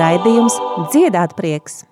raidījums Dziedāt prieks!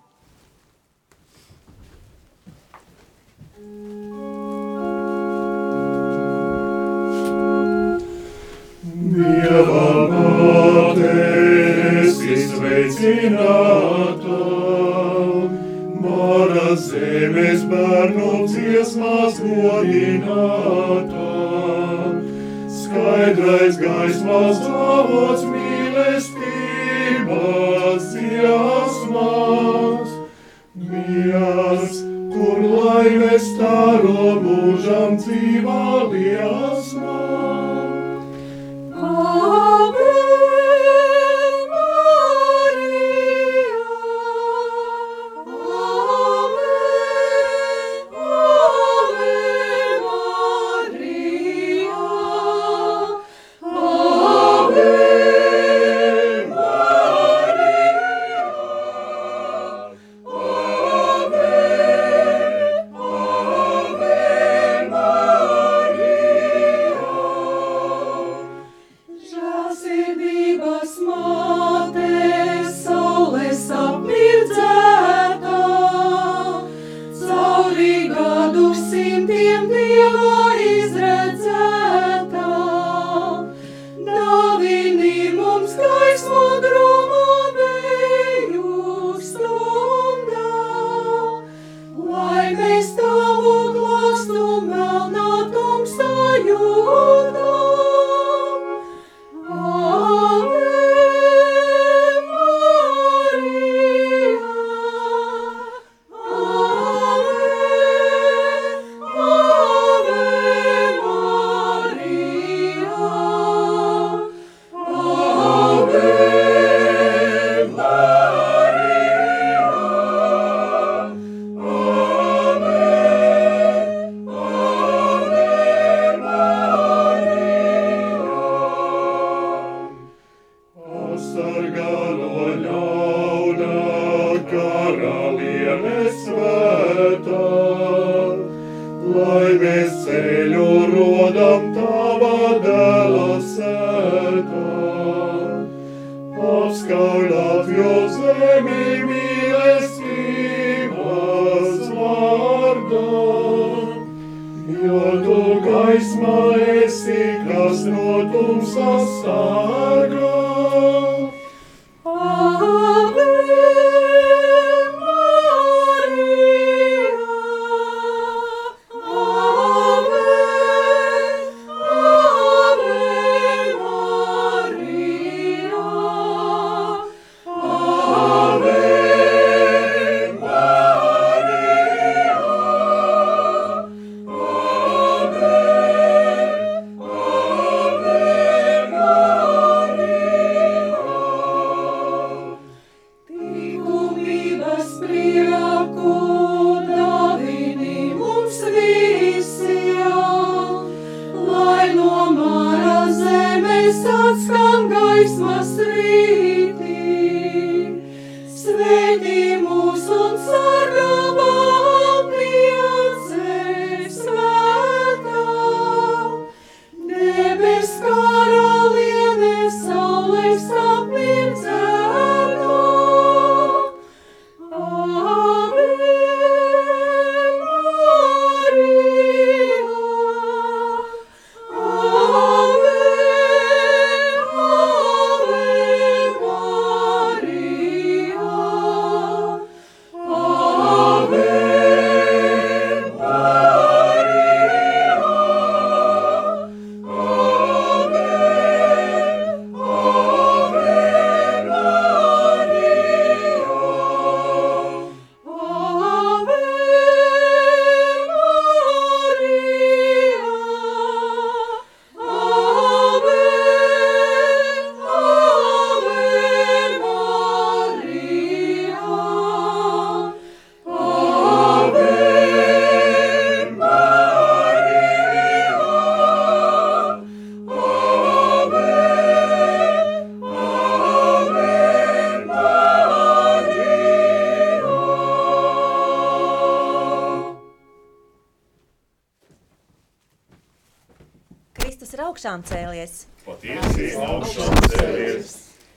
Augšām cēlies. Patiesi augšām cēlies.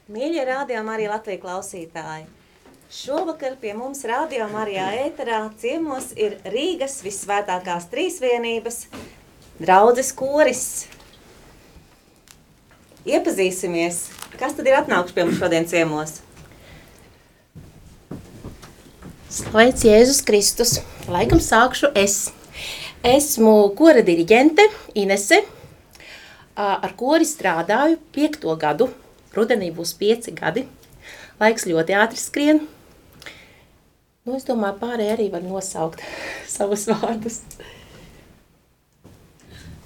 Mīļie rādījumi arī Latvijas klausītāji. Šovakar pie mums rādījumā arī ēterā ciemos ir Rīgas visvētākās trīsvienības draudzes koris. Iepazīsimies, kas tad ir atnākuši pie mums šodien ciemos? Slavēts Jēzus Kristus. Laikam sākšu es. Esmu kora diriģente Inese. Ar kori strādāju piekto gadu. Rudenī būs pieci gadi. Laiks ļoti ātri skrien. Nu, es domāju, pārējie arī var nosaukt savus vārdus.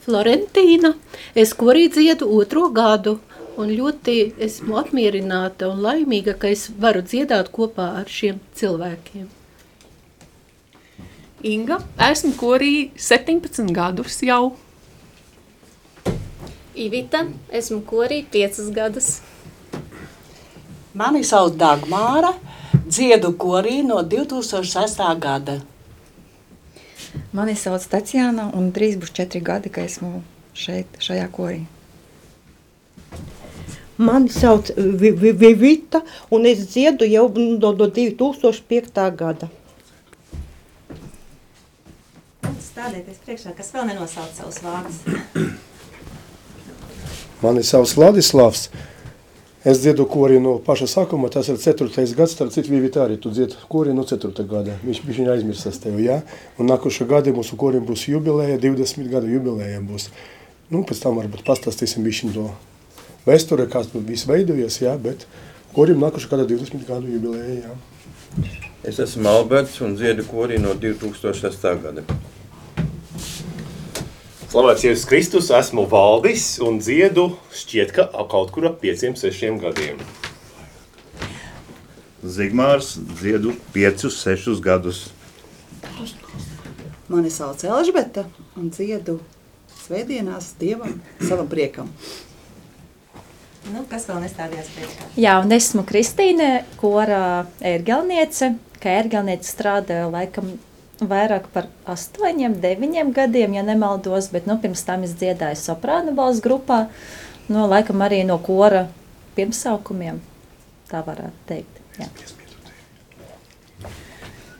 Florentīna. Es korī dziedu otro gadu, un ļoti esmu apmierināta un laimīga, ka es varu dziedāt kopā ar šiem cilvēkiem. Inga, esmu korī 17 gadus jau. Ivita, esmu korī 5 gadus. Mani sauc Dagmāra, dziedu korī no 2006. gada. Mani sauc Tatjana, un drīz būs četri gadi, ka esmu šeit, šajā korī. Mani sauc Vi- Vi- Vivita, un es dziedu jau no, no 2005. gada. Stādieties priekšā, kas vēl nenosauc savus vārdus. Mani sauc Vladislavs. Es dziedu kori no paša sākuma, tas ir 4. gads, starp citu Vivita arī tu dzied kori no 4. gada. Viņš viņa aizmirsas tev, jā. Un nākošā gada mūsu korim būs jubilēja, 20 gadu jubilēja būs. Nu, pēc tam varbūt pastāstīsim bišķiņ to vēsture, kā tas viss veidojies, jā, bet korim nākošā gada 20 gadu jubilēja, jā. Es esmu Alberts un dziedu korī no 2006. gada. Slavēts Jēzus Kristus, esmu Valdis un dziedu šķiet, ka kaut kur ap 5-6 gadiem. Zigmārs dziedu 5-6 gadus. Mani sauc Elžbeta un dziedu svētdienās dievam, savam priekam. Nu, kas vēl nestādījās priekšā? Jā, un esmu Kristīne, kora ērgelniece, ka ērgelniece strādāja laikam vairāk par astoņiem, deviņiem gadiem, ja nemaldos, bet nu, pirms tam es dziedāju soprānu balss grupā, no laikam arī no kora pirmsaukumiem, tā varētu teikt. Jā.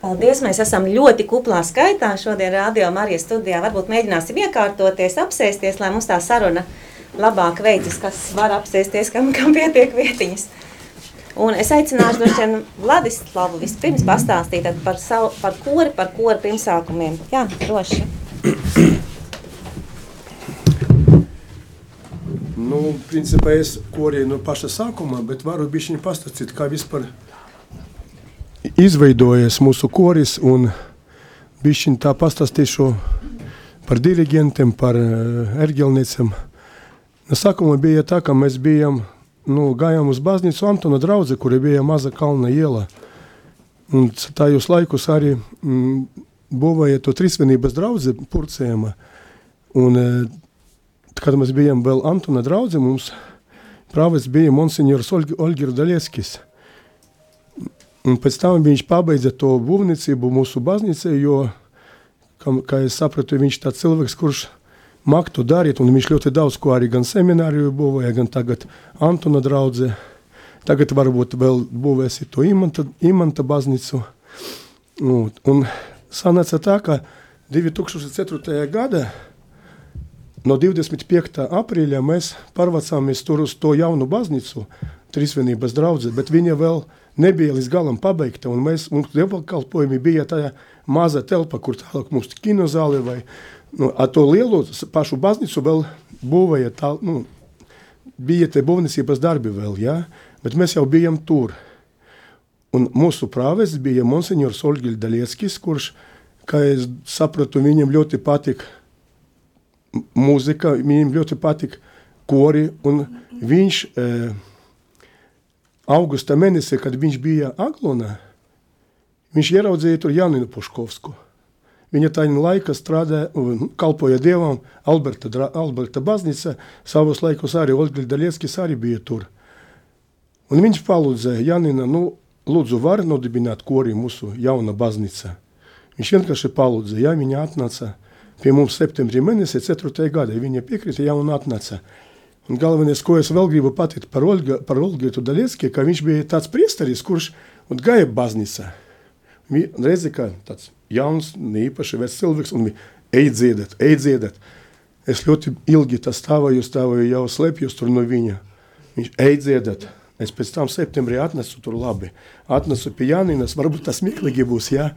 Paldies! Mēs esam ļoti kuplā skaitā šodien radio Marijas studijā. Varbūt mēģināsim iekārtoties, apsēsties, lai mums tā saruna labāk veicas, kas var apsēsties, kam, kam pietiek vietiņas. Un es aicināšu vien Vladislavu vispirms pastāstīt par, savu, par kori, par kori pirmsākumiem. Jā, droši. Nu, principā es korī no paša sākuma, bet varu bišķiņ pastāstīt, kā vispār izveidojies mūsu koris un bišķiņ tā pastāstīšu par dirigentiem, par uh, ergelniecem. No sākuma bija tā, ka mēs bijām, nu, gājām uz baznīcu Antona draudze, kura bija maza kalna iela. Un tajos laikus arī mm, būvēja to trīsvienības draudze purcējuma. Un, uh, kad mēs bijām vēl Antona draudze, mums prāvis bija monsignors Olgi, Olgir Dalieckis. Un pēc tam viņš pabeidza to būvniecību mūsu baznīcē, jo, kā, kā es sapratu, viņš tāds cilvēks, kurš mak to darīt, un viņš ļoti daudz ko arī gan semināriju būvēja, gan tagad Antona draudze. Tagad varbūt vēl būvēsi to imanta, imanta baznīcu. Un, un sanāca tā, ka 2004. gada no 25. aprīļa mēs pārvācāmies tur uz to jaunu baznīcu, Trīsvienības draudzē, bet viņa vēl nebija līdz galam pabeigta, un mēs, mums dievkalpojumi bija tajā maza telpa, kur tālāk mums kinozāle vai, nu, ar to lielo pašu baznīcu vēl būvēja tā, nu, bija te būvniecības darbi vēl, jā, bet mēs jau bijām tur. Un mūsu prāves bija monsignors Olgil Dalieckis, kurš, kā es sapratu, viņam ļoti patika mūzika, viņam ļoti patika kori, un viņš e, augusta mēnesī, kad viņš bija Aglonā, viņš ieraudzīja tur Janinu Puškovsku. Viņa tajā laikā strādāja un kalpoja Dievam Alberta, Alberta baznīca, savos laikos arī Olgļa Dalieckis arī bija tur. Un viņš palūdzēja Janina, nu, lūdzu, var nodibināt kori mūsu jauna baznīca. Viņš vienkārši palūdzēja, ja viņa atnāca pie mums septembrī mēnesī, 4. gadā. Viņa piekrita jau un atnāca. Un galvenais, ko es vēl gribu pateikt par, Olga, par Olgietu Daļiecki, ka viņš bija tāds priesteris, kurš gāja baznīcā. Viņš redzi, ka tāds jauns, neīpaši vecs cilvēks, un ej dziedāt, ej dziedāt. Es ļoti ilgi tā stāvēju, stāvēju jau slēpjos tur no viņa. Viņš ej dziedāt. Es pēc tam septembrī atnesu tur labi. Atnesu pie Janinas, varbūt tas smieklīgi būs, jā.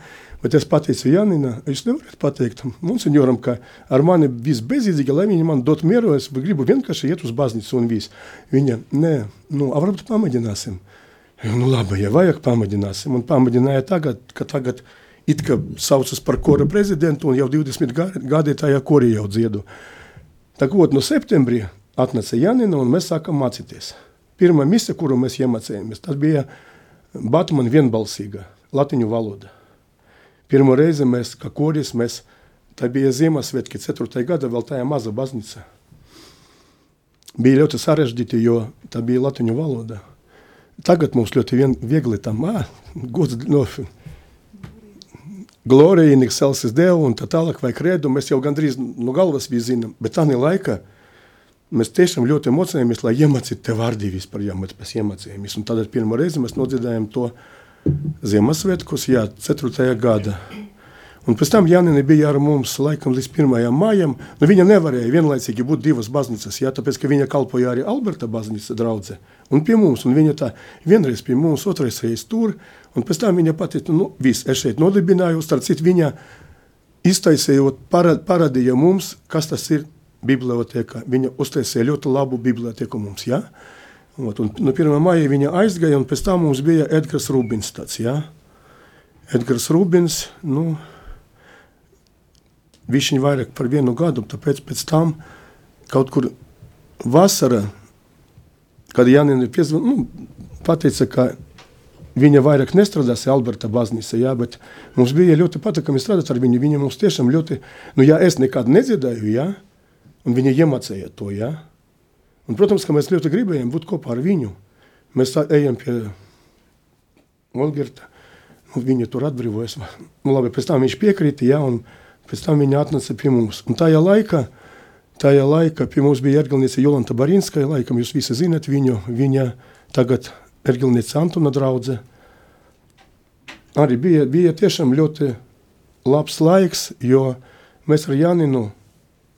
Bet es pateicu Janina, jūs nevarat pateikt monsignoram, ka ar mani viss bezīdzīgi, lai viņi man dot mieru, es gribu vienkārši iet uz baznīcu un viss. Viņa, nē, nu, a varbūt pamēģināsim. Nu labi, ja vajag pamēģināsim. Un pamēģināja tagad, ka tagad it kā saucas par kora prezidentu un jau 20 gadi tajā kori jau dziedu. Tā kā no septembrī atnesa Janina un mēs sākam mācīties. Pirmā mise, kuru mēs iemācījāmies, tas bija Batmana vienbalsīga latiņu valoda. Pirmo reizi mēs, kā koris, mēs, tā bija Ziemassvētki 4. gada, vēl tajā maza baznīca. Bija ļoti sarežģīti, jo tā bija latiņu valoda. Tagad mums ļoti vien, viegli tam, ā, gods, no, glorija, Nikselsis Dievu un tā tālāk vai kredu, mēs jau gandrīz no galvas visi zinām, bet tā ne laika, mēs tiešām ļoti mocījāmies, lai iemācītu te vārdi vispār, ja mēs iemācījāmies. Un tad pirmo reizi mēs nodziedājām to Ziemassvētkus, jā, 4. gada. Un pēc tam Janina bija ar mums laikam līdz 1. mājam. Nu, viņa nevarēja vienlaicīgi būt divas baznīcas, jā, tāpēc, ka viņa kalpoja arī Alberta baznīca draudze. Un pie mums, un viņa tā vienreiz pie mums, otrais reiz tur, un pēc tam viņa pateica, nu, viss, es šeit nodibināju, starp citu viņa iztaisējot, parādīja mums, kas tas ir biblioteka. Viņa uztaisīja ļoti labu biblioteku mums. Ja? Ot, un, no 1. maija viņa aizgāja, un pēc tam mums bija Edgars Rubins. Tāds, ja? Edgars Rubins, nu, viņš viņa vairāk par vienu gadu, tāpēc pēc tam kaut kur vasarā, kad Janina piezvan, nu, pateica, ka viņa vairāk nestrādās Alberta baznīca, jā, bet mums bija ļoti patīkami strādāt ar viņu. Viņa mums tiešām ļoti, nu, ja es nekad nedziedāju, jā, un viņa iemācīja to, jā. Un, protams, ka mēs ļoti gribējām būt kopā ar viņu. Mēs ejam pie Olgerta, un viņa tur atbrīvojas. Nu, labi, pēc tam viņš piekrita, jā, un pēc tam viņa atnāca pie mums. Un tajā laikā, tajā laikā pie mums bija ergelniece Jolanta Barinskaja, laikam jūs visi zinat viņu, viņa tagad ergelniece Antona draudze. Arī bija, bija tiešām ļoti labs laiks, jo mēs ar Janinu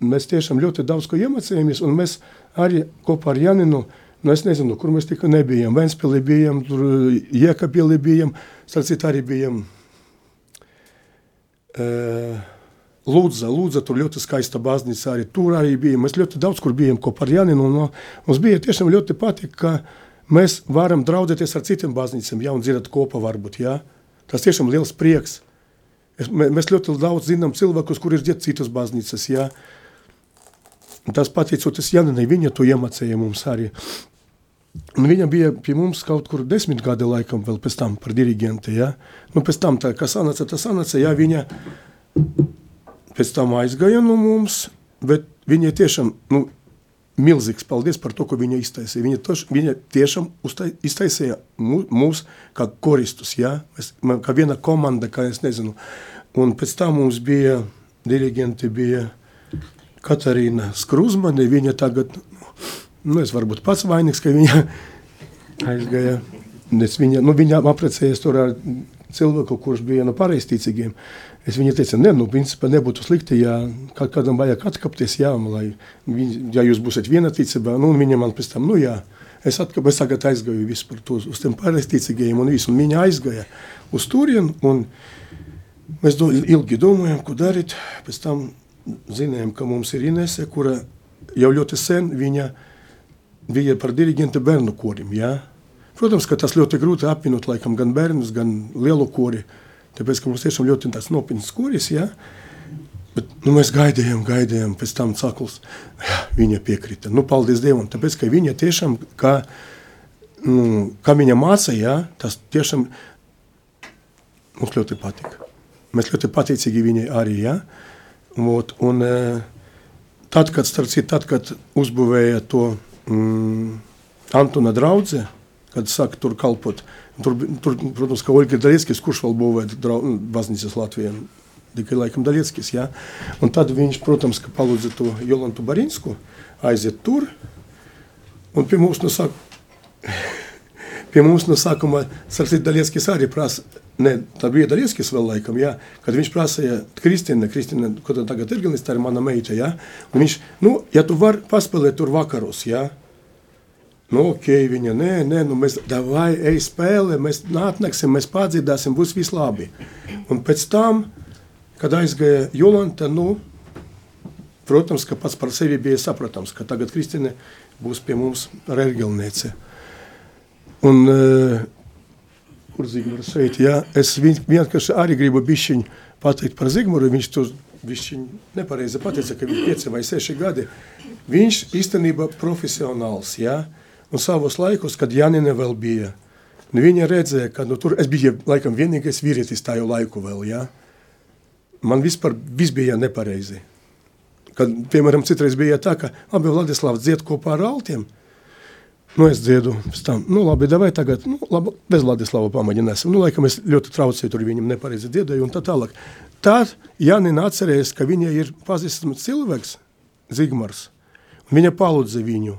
mēs tiešām ļoti daudz ko iemācījāmies, un mēs arī kopā ar Janinu, nu es nezinu, kur mēs tikai nebijām, Ventspilī bijām, tur Jēkabīlī bijām, starcīt arī bijām uh, Lūdza, Lūdza, tur ļoti skaista baznīca arī, tur arī bijām, mēs ļoti daudz kur bijām kopā ar Janinu, un mums bija tiešām ļoti patīk, ka mēs varam draudzēties ar citiem baznīciem, ja, un dzirdēt kopā varbūt, ja, tas tiešām liels prieks. Es, mēs ļoti daudz zinām cilvēkus, kur ir dzied citas baznīcas, ja, Tas pateicoties Janinai, viņa to iemācīja mums arī. Un viņa bija pie mums kaut kur desmit gadi laikam vēl pēc tam par dirigenti, ja? Nu, pēc tam tā, kas sanāca, tas sanāca, ja viņa pēc tam aizgāja no mums, bet viņa tiešām, nu, milzīgs paldies par to, ko viņa iztaisīja. Viņa, toš, viņa tiešām uztai, iztaisīja mūs kā koristus, ja? Mēs, kā viena komanda, kā es nezinu. Un pēc tam mums bija dirigenti, bija Katarīna Skruzmane, viņa tagad, nu es varbūt pats vainīgs, ka viņa aizgāja, es viņa, nu viņa aprecējies tur ar cilvēku, kurš bija no pareizticīgiem. Es viņai teicu, ne, nu, principā nebūtu slikti, ja kādam vajag atkapties, jā, lai, ja jūs būsiet viena ticībā, nu, un viņa man pēc tam, nu, jā, es atkap, es tagad aizgāju visu par to, uz tiem pareizticīgajiem un visu, un viņa aizgāja uz turien, un mēs do, ilgi domājam, ko darīt, pēc tam zinājām, ka mums ir Inese, kura jau ļoti sen viņa bija par diriģenta bērnu korim. Ja? Protams, ka tas ļoti grūti apvienot laikam gan bērnus, gan lielu kori, tāpēc, ka mums tiešām ļoti tāds nopietns koris, ja? Bet, nu, mēs gaidījām, gaidījām, pēc tam cakls, jā, viņa piekrita. Nu, paldies Dievam, tāpēc, ka viņa tiešām, kā, nu, kā viņa māca, ja, tas tiešām mums ļoti patika. Mēs ļoti pateicīgi viņai arī, ja, Ot, un, e, tad, kad, citu, tad, kad uzbūvēja to mm, Antona draugu, kad sāka tur kalpot, tur, tur protams, ka Olga Dalieckis, kurš vēl būvēja baznīcas Latvijā, tikai laikam Dalieckis, ja? un tad viņš, protams, palūdza to Jolantu Barinsku aiziet tur, Un pie mums no, sāk... pie mums no sākuma Sarksit Dalieckis arī prasa, ne, tā bija Dalieckis vēl laikam, jā, kad viņš prasīja Kristina, Kristina, ko tad tagad ir galis, tā ir mana meita, jā, un viņš, nu, ja tu var paspēlēt tur vakaros, jā, Nu, ok, viņa, nē, nē, nu mēs davai, ej spēlē, mēs atnāksim, mēs pārdziedāsim, būs viss labi. Un pēc tam, kad aizgāja Jolanta, nu, protams, ka pats par sevi bija saprotams, ka tagad Kristīne būs pie mums reģionēce. Un, uh, kur Zigmārs šeit, jā, es vienkārši arī gribu bišķiņ pateikt par Zigmāru, viņš to bišķiņ nepareizi pateica, ka viņš pieci vai seši gadi. Viņš īstenībā profesionāls, jā, un savos laikos, kad Janine vēl bija, nu viņa redzēja, ka nu, tur es biju laikam vienīgais vīrietis tāju laiku vēl, jā. Man vispār viss bija nepareizi. Kad, piemēram, citreiz bija tā, ka labi, Vladislavs dzied kopā ar altiem, Nu, es dziedu tam, nu, labi, davai tagad, nu, labi, bez Vladislava pamēģināsim. Nu, laikam es ļoti traucēju, tur viņam nepareizi dziedēju un tā tālāk. Tad Janina atcerējās, ka viņa ir pazīstams cilvēks, Zigmars, un viņa palūdza viņu.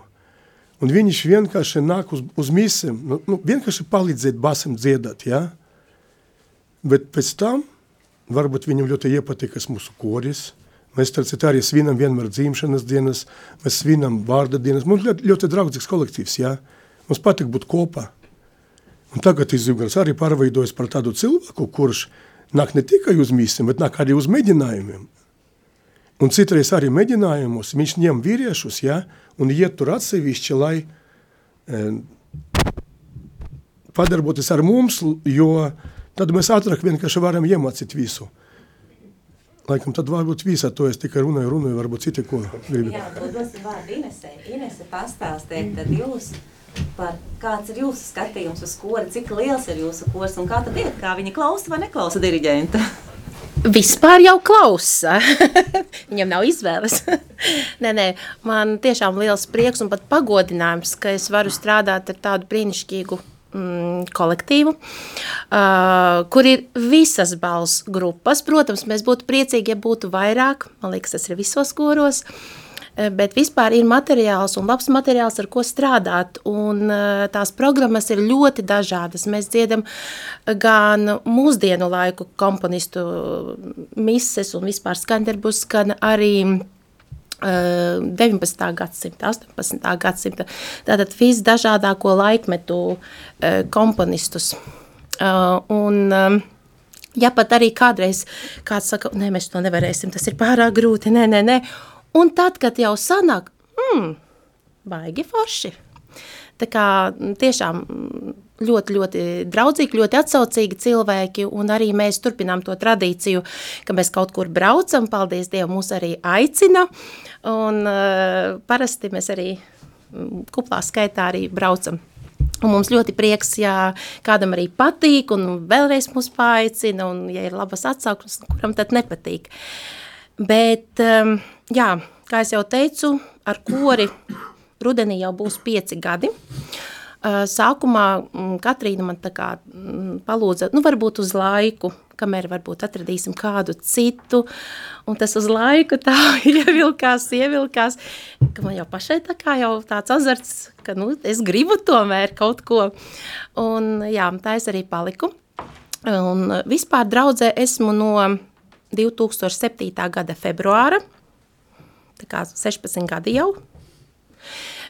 Un viņš vienkārši nāk uz, uz misiem, nu, nu, vienkārši palīdzēt basam dziedāt, ja? Bet pēc tam, varbūt viņam ļoti iepatīkas mūsu koris, Mēs arī svinam vienmēr dzimšanas dienas, mēs svinam vārda dienas. Mums ļoti, ļoti draudzīgs kolektīvs, jā. Mums patīk būt kopā. Un tagad Izjugars arī pārveidojas par tādu cilvēku, kurš nāk ne tikai uz mīsiem, bet nāk arī uz mēģinājumiem. Un citreiz arī mēģinājumos viņš ņem vīriešus, ja, un iet tur atsevišķi, lai e, padarboties ar mums, jo tad mēs ātrāk vienkārši varam iemācīt visu. Laikam tad varbūt vīsā to es tikai runāju, runāju, varbūt citi ko gribi. Jā, to dosim vārdu Inesē. Inese pastāstiet tad jūs par kāds ir jūsu skatījums uz kori, cik liels ir jūsu kors un kā tad iet, kā viņi klausa vai neklausa diriģenta? Vispār jau klausa. Viņam nav izvēles. nē, nē, man tiešām liels prieks un pat pagodinājums, ka es varu strādāt ar tādu brīnišķīgu mm, kolektīvu, uh, kur ir visas balss grupas. Protams, mēs būtu priecīgi, ja būtu vairāk. Man liekas, tas ir visos koros. Bet vispār ir materiāls un labs materiāls, ar ko strādāt. Un tās programmas ir ļoti dažādas. Mēs dziedam gan mūsdienu laiku komponistu mises un vispār skanderbus, gan arī 19. gadsimta, 18. gadsimta, tātad visdažādāko laikmetu komponistus. Un, ja pat arī kādreiz kāds saka, nē, mēs to nevarēsim, tas ir pārāk grūti, nē, nē, nē. Un tad, kad jau sanāk, hmm, baigi forši. Tā kā tiešām ļoti, ļoti draudzīgi, ļoti atsaucīgi cilvēki, un arī mēs turpinām to tradīciju, ka mēs kaut kur braucam, paldies Dievam, mūs arī aicina, un uh, parasti mēs arī kuplā skaitā arī braucam. Un mums ļoti prieks, ja kādam arī patīk, un vēlreiz mūs paaicina, un ja ir labas atsauksmes, kuram tad nepatīk. Bet, um, jā, kā jau teicu, ar kori rudenī jau būs pieci gadi. Sākumā Katrīna man tā kā palūdza, nu varbūt uz laiku, kamēr varbūt atradīsim kādu citu, un tas uz laiku tā ievilkās, ievilkās, ka man jau pašai tā kā jau tāds azarts, ka nu, es gribu tomēr kaut ko, un jā, tā es arī paliku. Un vispār draudzē esmu no 2007. gada februāra, 16 gadi jau,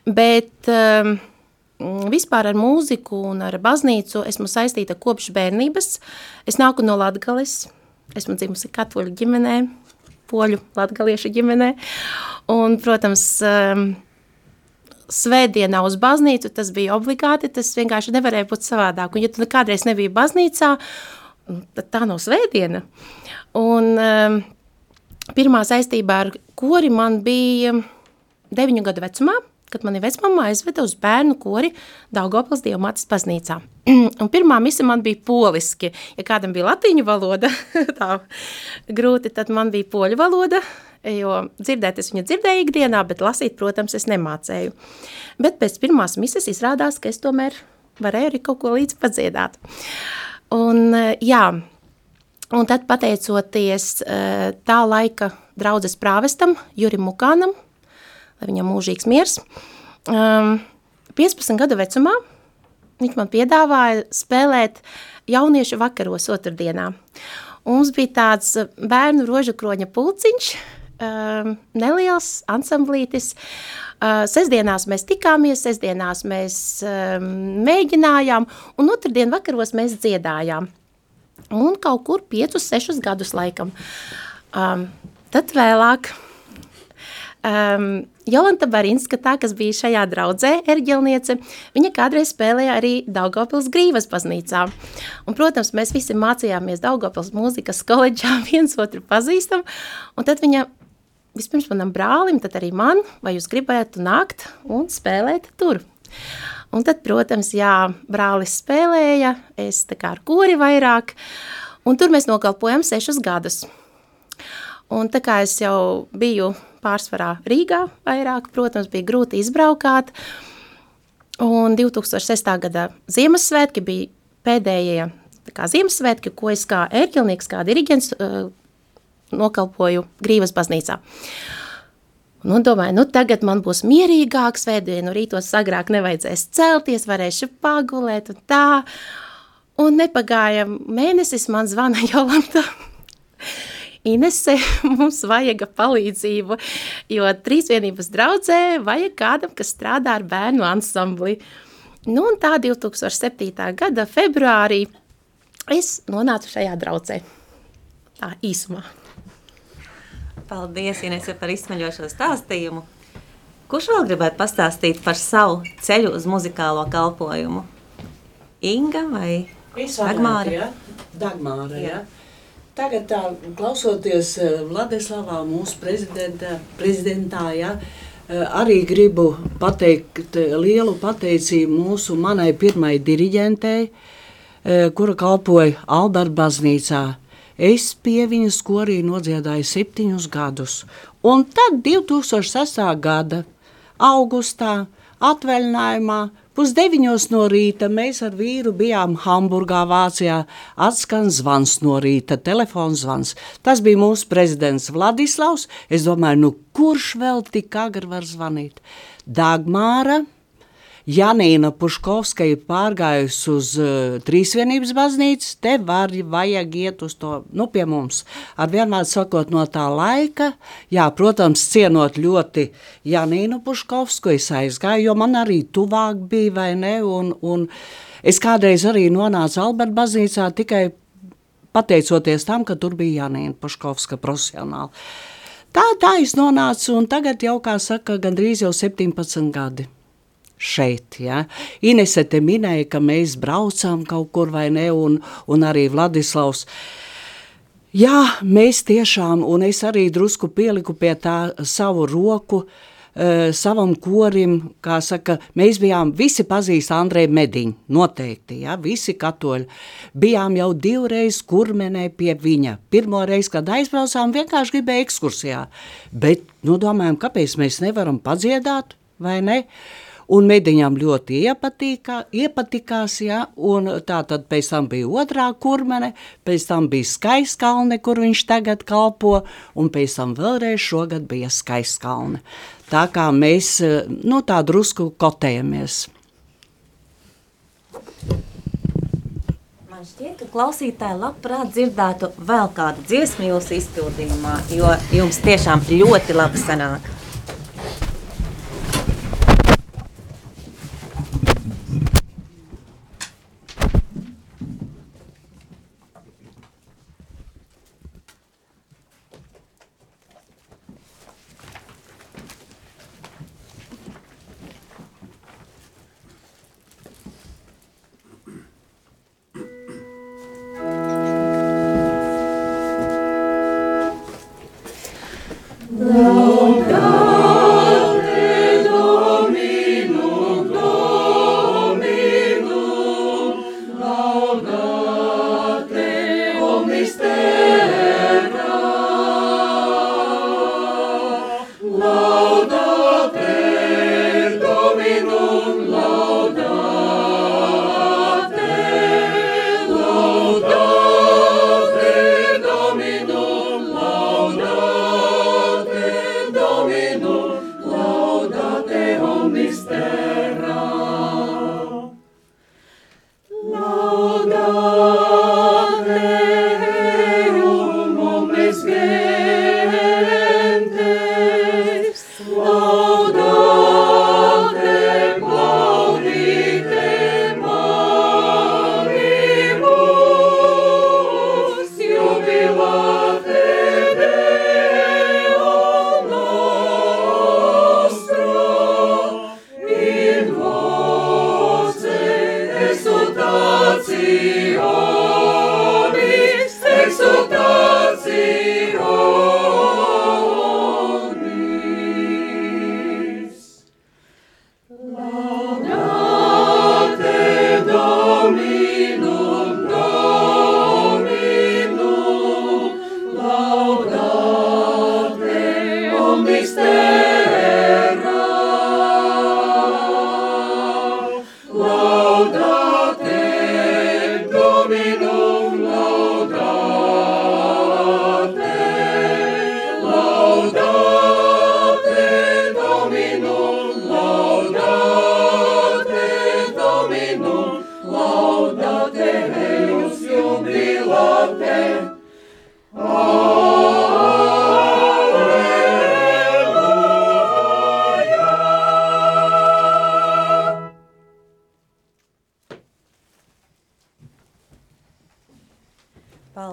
bet um, vispār ar mūziku un ar baznīcu esmu saistīta kopš bērnības. Es nāku no Latgales, esmu dzimusi katoļu ģimenē, poļu latgaliešu ģimenē, un, protams, um, svētdienā uz baznīcu tas bija obligāti, tas vienkārši nevarēja būt savādāk, un ja tu kādreiz nebija baznīcā, tad tā nav svētdiena. Un um, pirmā saistībā ar kori man bija deviņu gadu vecumā, kad mani vecmamma aizveda uz bērnu kori Daugavpils Dievmātes baznīcā. un pirmā mise man bija poliski. Ja kādam bija latīņu valoda, tā grūti, tad man bija poļu valoda, jo dzirdēt es viņu dzirdēju ikdienā, bet lasīt, protams, es nemācēju. Bet pēc pirmās mises izrādās, ka es tomēr varēju arī kaut ko līdz padziedāt. Un jā, un tad pateicoties tā laika draudzes prāvestam, Jurim Mukānam, lai viņam mūžīgs miers. Um, 15 gadu vecumā viņš man piedāvāja spēlēt jauniešu vakaros otrdienā. Un mums bija tāds bērnu rožu kroņa pulciņš, um, neliels ansamblītis. Uh, sestdienās mēs tikāmies, sestdienās mēs um, mēģinājām, un otrdien vakaros mēs dziedājām. Un kaut kur 5-6 gadus laikam. Um, tad vēlāk um, Jolanta Barinska, tā, kas bija šajā draudzē, erģelniece, viņa kādreiz spēlēja arī Daugavpils Grīvas baznīcā. Un, protams, mēs visi mācījāmies Daugavpils mūzikas koledžā, viens otru pazīstam, un tad viņa vispirms manam brālim, tad arī man, vai jūs gribētu nākt un spēlēt tur. Un tad, protams, jā, brālis spēlēja, es tā kā ar kori vairāk, un tur mēs nokalpojam sešus gadus. Un tā kā es jau biju pārsvarā Rīgā vairāk, protams, bija grūti izbraukāt. Un 2006. gada Ziemassvētki bija pēdējie kā Ziemassvētki, ko es kā ērģelnieks, kā diriģents uh, nokalpoju Grīvas baznīcā. Nu, domāju, nu tagad man būs mierīgāk, svētdienu rītos sagrāk nevajadzēs celties, varēšu pagulēt un tā. Un nepagāja mēnesis, man zvana Jolanta. Inese, mums vajag palīdzību, jo trīsvienības draudzē vajag kādam, kas strādā ar bērnu ansambli. Nu, un tā 2007. gada februārī es nonācu šajā draudzē. Tā īsumā. Paldies, Inese, par izsmeļošo stāstījumu. Kurš vēl gribētu pastāstīt par savu ceļu uz muzikālo kalpojumu? Inga vai Dagmāra? Ja? Dagmāra, ja? Tagad tā, klausoties eh, Vladislavā, mūsu prezidentā, ja, eh, arī gribu pateikt eh, lielu pateicību mūsu manai pirmai diriģentei, kura kalpoja Alberta baznīcā. Es pie viņas korī nodziedāju septiņus gadus. Un tad 2006. gada augustā atvaļinājumā Pusdeviņos no rīta mēs ar vīru bijām Hamburgā, Vācijā. Atskan zvans no rīta, telefons zvans. Tas bija mūsu prezidents Vladislavs. Es domāju, nu kurš vēl tik agri var zvanīt? Dagmāra Janīna Puškovska ir pārgājusi uz uh, Trīsvienības baznīcu, te var, vajag iet uz to, nu, pie mums. Ar vienmēr sakot no tā laika, jā, protams, cienot ļoti Janīnu Puškovsku, es aizgāju, jo man arī tuvāk bija, vai ne, un, un es kādreiz arī nonācu Alberta baznīcā tikai pateicoties tam, ka tur bija Janīna Puškovska profesionāli. Tā, tā es nonācu, un tagad jau, kā saka, gandrīz jau 17 gadi šeit. Ja? Inese te minēja, ka mēs braucām kaut kur vai ne, un, un arī Vladislavs. Jā, mēs tiešām, un es arī drusku pieliku pie tā savu roku, uh, savam korim, kā saka, mēs bijām, visi pazīst Andreju Mediņu, noteikti, ja, visi katoļi. Bijām jau divreiz kurmenē pie viņa. Pirmo reizi, kad aizbraucām, vienkārši gribēja ekskursijā, bet, nu, domājam, kāpēc mēs nevaram padziedāt, vai ne? Uh, un mediņam ļoti iepatīkā, iepatikās, ja, un tā tad pēc tam bija otrā kurmene, pēc tam bija skaiskalne, kur viņš tagad kalpo, un pēc tam vēlreiz šogad bija skaiskalne. Tā kā mēs, nu tā drusku kotējamies. Man šķiet, ka klausītāji labprāt dzirdētu vēl kādu dziesmu jūsu izpildījumā, jo jums tiešām ļoti labi sanāk.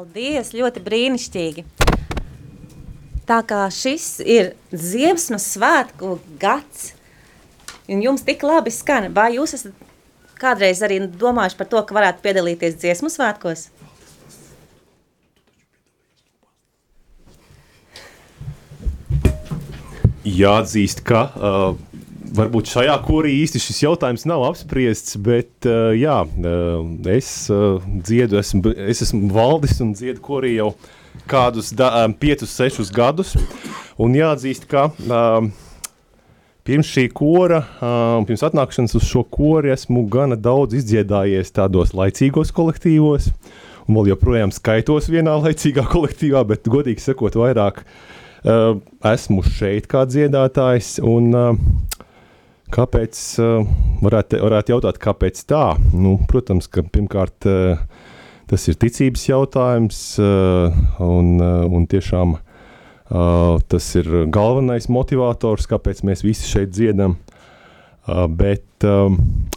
Paldies, ļoti brīnišķīgi. Tā kā šis ir Ziemassvētku svētku gads, un jums tik labi skan, vai jūs esat kādreiz arī domājuši par to, ka varētu piedalīties dziesmu svētkos? Jāatzīst, ka uh, varbūt šajā korī īsti šis jautājums nav apspriests, bet uh, jā, uh, es uh, dziedu, esmu, es esmu valdis un dziedu korī jau kādus da, um, piecus, sešus gadus. Un jāatzīst, ka uh, pirms šī kora, uh, pirms atnākšanas uz šo kori esmu gana daudz izdziedājies tādos laicīgos kolektīvos, un vēl joprojām skaitos vienā laicīgā kolektīvā, bet godīgi sakot vairāk Uh, esmu šeit kā dziedātājs, un uh, kāpēc, uh, varētu, varētu jautāt, kāpēc tā? Nu, protams, ka pirmkārt uh, tas ir ticības jautājums, uh, un, un tiešām tas ir galvenais motivators, kāpēc mēs visi šeit dziedam. Bet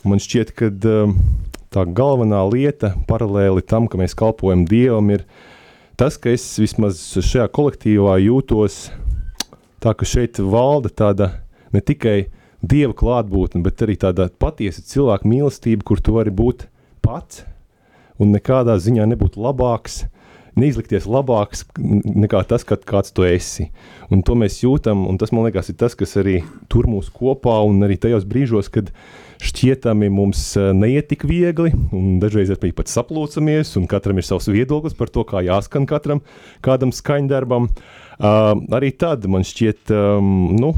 man šķiet, ka tā galvenā lieta, paralēli tam, ka mēs kalpojam Dievam, ir tas, ka es vismaz šajā kolektīvā jūtos tā, ka šeit valda tāda ne tikai dieva klātbūtne, bet arī tāda patiesa cilvēka mīlestība, kur tu vari būt pats un nekādā ziņā nebūt labāks, neizlikties labāks nekā tas, kad kāds tu esi. Un to mēs jūtam, un tas man liekas ir tas, kas arī tur mūs kopā un arī tajos brīžos, kad šķietami mums e, neiet tik viegli, un dažreiz arī pat saplūcamies, un katram ir savs viedoklis par to, kā jāskan katram kādam skaņdarbam. Uh, arī tad man šķiet, um, nu,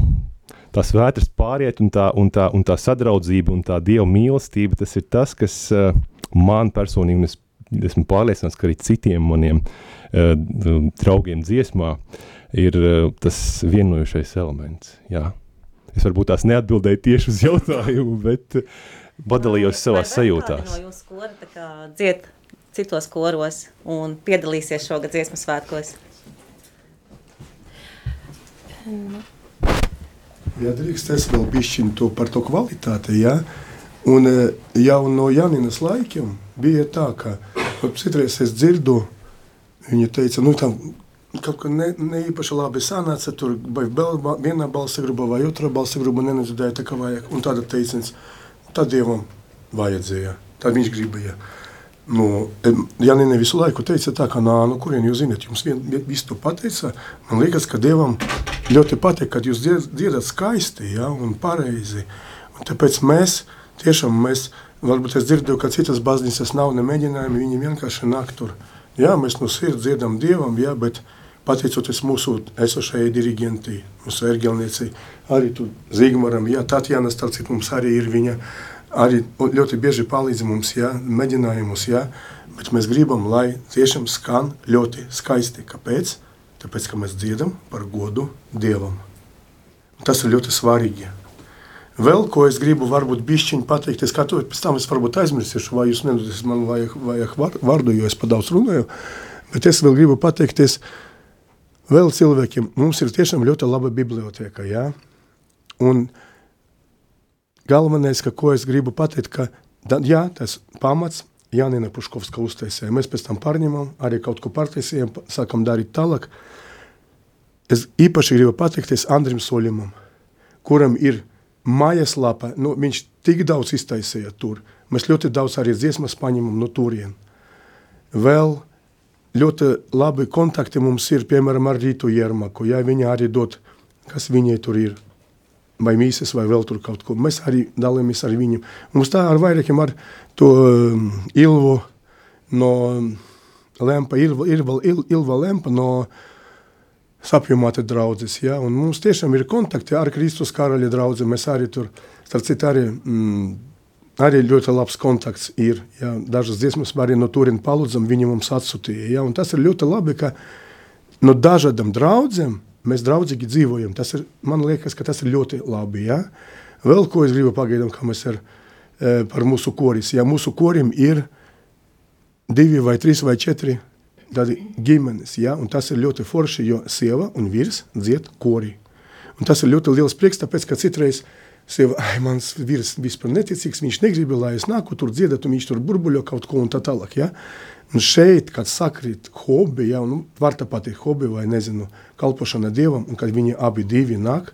tās vētras pāriet, un tā, un, tā, un tā sadraudzība un tā dieva mīlestība, tas ir tas, kas uh, man personīgi, un es esmu pārliecināts, ka arī citiem maniem uh, draugiem dziesmā ir uh, tas vienojušais elements. Jā. Es varbūt tās neatbildēju tieši uz jautājumu, bet padalījos savā sajūtās. No jūsu kora tā kā dzied citos koros un piedalīsies šogad dziesmu svētkos? Ja drīkst, es vēl bišķiņu to par to kvalitāti, ja? Un jau no Janinas laikiem bija tā, ka citreiz es dzirdu, viņa teica, nu tam kaut kā ne, ne īpaši labi sanāca. Tur vai vienā balsa grupa vai otrā balsa grupa nenedzirdēja tā, kā vajag. Un tāda teiciens, tad Dievam vajadzēja, tad viņš gribēja. Nu, Janine visu laiku teica tā, ka nā, nu kurien jūs zināt, jums vien, visu to pateica. Man liekas, ka Dievam ļoti patīk, kad jūs dziedat skaisti ja, un pareizi. Un tāpēc mēs tiešām, mēs, varbūt es dzirdēju, ka citas baznīcas nav nemēģinājumi, viņi vienkārši nāk tur. Jā, mēs no sirds dziedam Dievam, jā, bet pateicoties mūsu esošajai diriģentei, mūsu ergelniecei, arī tu Zigmaram, jā, Tatjana, starp citu, mums arī ir viņa, arī ļoti bieži palīdz mums, jā, mēģinājumus, jā, bet mēs gribam, lai tiešām skan ļoti skaisti. Kāpēc? Tāpēc, ka mēs dziedam par godu Dievam. Tas ir ļoti svarīgi. Vēl ko es gribu varbūt bišķiņ pateikt, es katru, pēc tam es varbūt aizmirsīšu, vai jūs nedosies man vajag, vajag vārdu, jo es pa daudz runāju, bet es vēl gribu pateikties, vēl cilvēkiem, mums ir tiešām ļoti laba biblioteka, jā. Un galvenais, ka, ko es gribu pateikt, ka, jā, tas pamats Jānina Puškovska uztaisīja. Mēs pēc tam pārņemam, arī kaut ko pārtaisījām, sākam darīt tālāk. Es īpaši gribu pateikties Andrim Soļimam, kuram ir mājaslapa, nu, viņš tik daudz iztaisīja tur. Mēs ļoti daudz arī dziesmas paņemam no turien. Vēl ļoti labi kontakti mums ir, piemēram, ar Rītu Jermaku, ja viņa arī dod, kas viņai tur ir, vai mīsas, vai vēl tur kaut ko. Mēs arī dalāmies ar viņu. Mums tā ar vairākiem ar to um, Ilvu no Lempa, Ilva, Ilva, Ilva, Lempa no sapjomāta draudzes, ja, un mums tiešām ir kontakti ar Kristus karaļa draudzi, mēs arī tur, starp citu, arī, mm, arī ļoti labs kontakts ir, ja, dažas dziesmas arī no turien palūdzam, viņi mums atsūtīja, ja, un tas ir ļoti labi, ka no dažādam draudzēm mēs draudzīgi dzīvojam, tas ir, man liekas, ka tas ir ļoti labi, ja. Vēl ko es gribu pagaidām, kā mēs ar, e, par mūsu koris, ja mūsu korim ir divi vai trīs vai četri tādi ģimenes, ja, un tas ir ļoti forši, jo sieva un vīrs dzied korī. Un tas ir ļoti liels prieks, tāpēc, ka citreiz sieva, ai, mans vīrs vispār neticīgs, viņš negrib, lai es nāku tur dziedāt, un viņš tur burbuļo kaut ko un tā tālāk, ja. Un šeit, kad sakrīt hobi, ja, un var tā pateikt hobi vai, nezinu, kalpošana Dievam, un kad viņi abi divi nāk,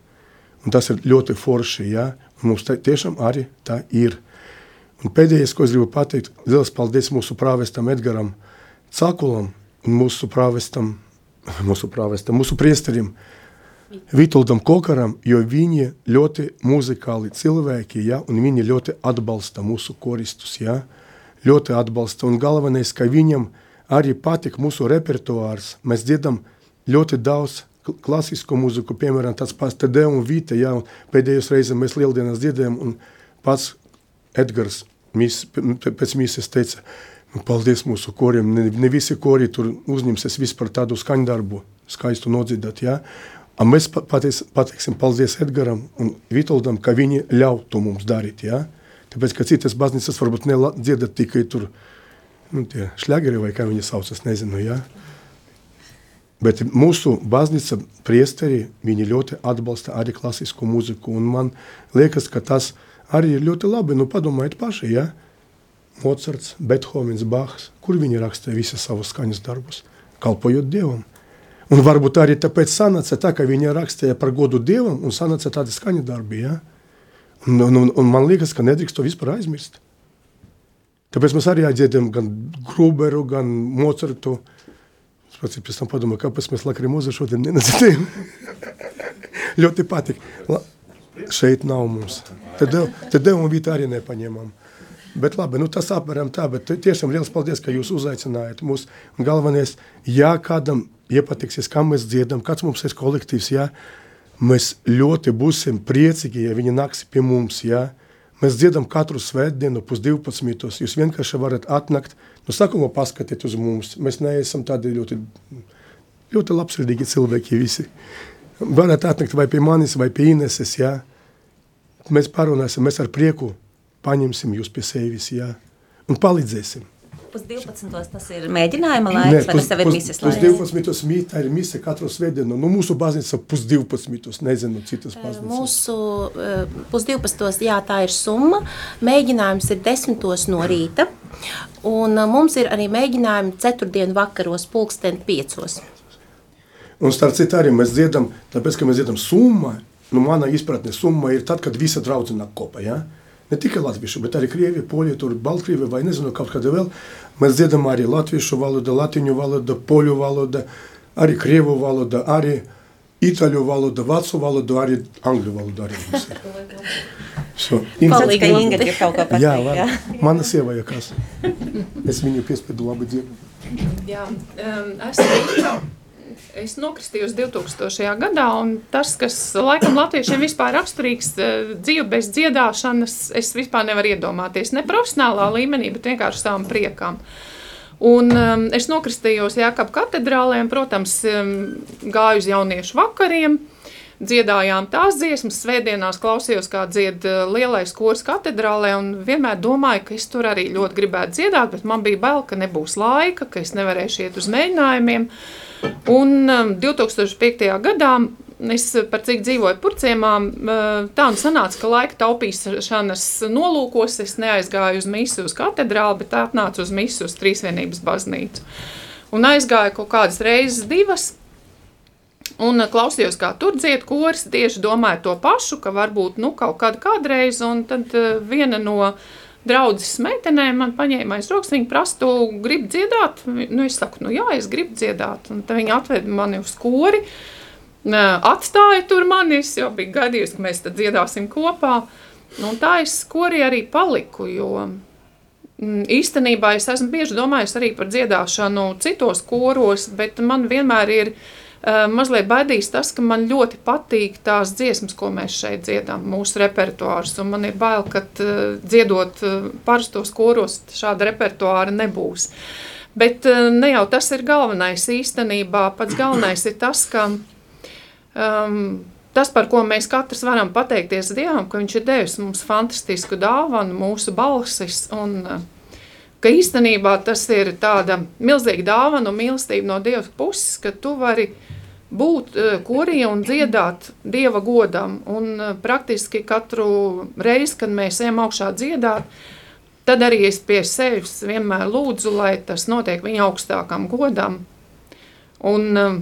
un tas ir ļoti forši, ja, un mums tā, tiešām arī tā ir. Un pēdējais, ko es gribu pateikt, liels paldies mūsu prāvestam Edgaram Cakulam, mūsu prāvestam, mūsu prāvestam, mūsu priesterim Vitoldam Kokaram, jo viņi ļoti muzikāli cilvēki, ja, un viņi ļoti atbalsta mūsu koristus, ja, ļoti atbalsta, un galvenais, ka viņam arī patik mūsu repertuārs, mēs dziedam ļoti daudz klasisko muziku, piemēram, tāds pats Tede un Vite, ja, un pēdējos reizes mēs lieldienas dziedējam, un pats Edgars mis, pēc mīses teica, Un paldies mūsu koriem. Ne, ne visi kori tur uzņemsies vispār tādu skaņdarbu, skaistu nodziedāt. Ja? A mēs pateic, pateiksim paldies Edgaram un Vitoldam, ka viņi ļauj to mums darīt. Ja? Tāpēc, ka citas baznīcas varbūt nedziedat tikai tur nu, tie šļageri vai kā viņi saucas, nezinu. Ja? Bet mūsu baznīca priesteri, viņi ļoti atbalsta arī klasisko muziku. Un man liekas, ka tas arī ir ļoti labi. Nu, padomājiet paši, ja? Mocards, Bethovens, Bahs, kur viņi rakstīja visas savus skaņas darbus, kalpojot Dievam. Un varbūt arī tāpēc sanāca tā, ka viņi rakstīja par godu Dievam un sanāca tādi skaņa darbi, ja? Un, un, un, un man liekas, ka nedrīkst to vispār aizmirst. Tāpēc mēs arī dziedam gan Gruberu, gan Mocartu. Es pats pēc tam padomāju, kāpēc mēs Lakrimozu šodien nenadzirdējam. Ļoti patīk. La, šeit nav mums. Tad Devu un Vītu arī nepaņemam. Bet labi, nu tas apmēram tā, bet tiešām liels paldies, ka jūs uzaicinājāt mūs. Un galvenais, ja kādam iepatiksies, kam mēs dziedam, kāds mums ir kolektīvs, ja, mēs ļoti būsim priecīgi, ja viņi nāks pie mums, ja. Mēs dziedam katru svētdienu pus 12. Jūs vienkārši varat atnakt, nu sākumā paskatīt uz mums. Mēs neesam tādi ļoti, ļoti labsirdīgi cilvēki visi. Varat atnakt vai pie manis, vai pie Ineses, ja. Mēs parunāsim, mēs ar prieku paņemsim jūs pie sevis, jā, un palīdzēsim. Pus 12. tas ir mēģinājuma laiks, Nē, vai tas tev ir mises laiks? Pus 12. mīt, tā ir mise katru svētdienu. Nu, mūsu baznīca pus 12. nezinu citas baznīcas. Mūsu pus 12. jā, tā ir summa. Mēģinājums ir 10. no rīta. Un mums ir arī mēģinājumi ceturtdienu vakaros pulksten 5. Un starp citu arī mēs dziedam, tāpēc, ka mēs dziedam summa, nu mana izpratne summa ir tad, kad visa draudze nāk kopā, ja? Ne tikai latviešu, bet arī krievi, poļi, baltkrievi vai nezinu, kaut kāda vēl. Mēs dziedam arī latviešu valoda, latiņu valoda, poļu valoda, arī krievu valoda, arī itāļu valoda, vācu valoda, arī angļu valoda arī mums ir. So, ka Inga ir kaut ko pateikt. Jā, labi. Mana sieva, ja kas. Es viņu piespiedu labi dziedu. Jā, um, esmu Es nokristījos 2000. gadā, un tas, kas laikam latviešiem vispār raksturīgs, eh, dzīve bez dziedāšanas, es vispār nevaru iedomāties. Ne profesionālā līmenī, bet vienkārši savam priekam. Un, um, es nokristījos Jākapa katedrālē, un, protams, um, gāju uz jauniešu vakariem. Dziedājām tās dziesmas, svētdienās klausījos, kā dzied uh, lielais kurs katedrālē, un vienmēr domāju, ka es tur arī ļoti gribētu dziedāt, bet man bija bail, ka nebūs laika, ka es nevarēšu iet uz mēģinājumiem. Uh, Un um, 2005. gadā es par cik dzīvoju purciemā, uh, tā un sanāca, ka laika taupīšanas nolūkos es neaizgāju uz misu uz katedrāli, bet atnācu uz misu uz Trīsvienības baznīcu. Un aizgāju kaut kādas reizes divas, Un uh, klausījos, kā tur dzied koris, tieši domāju to pašu, ka varbūt nu, kaut kāda kādreiz, un tad uh, viena no draudzes meitenēm man paņēma aiz rokas, viņa prasa, tu gribi dziedāt? Nu, es saku, nu jā, es gribu dziedāt. Un tad viņa atveda mani uz kori, atstāja tur mani, es jau biju gaidījusi, ka mēs tad dziedāsim kopā. Nu, un tā es kori arī paliku, jo mm, īstenībā es esmu bieži domājis arī par dziedāšanu citos koros, bet man vienmēr ir mazliet baidīs tas, ka man ļoti patīk tās dziesmas, ko mēs šeit dziedām, mūsu repertuārs. Man ir bail, ka uh, dziedot uh, parastos koros, šāda repertuāra nebūs. Bet ne jau tas ir galvenais īstenībā. Pats galvenais ir tas, ka um, tas, par ko mēs katrs varam pateikties Dievam, ka Viņš ir devis mums fantastisku dāvanu, mūsu balsis. Un, ka īstenībā tas ir tāda milzīga dāvana un mīlestība no Dieva puses, ka tu vari būt uh, korī un dziedāt dieva godam. Un uh, praktiski katru reizi, kad mēs ejam augšā dziedāt, tad arī es pie sevis vienmēr lūdzu, lai tas notiek viņa augstākam godam. Un, uh,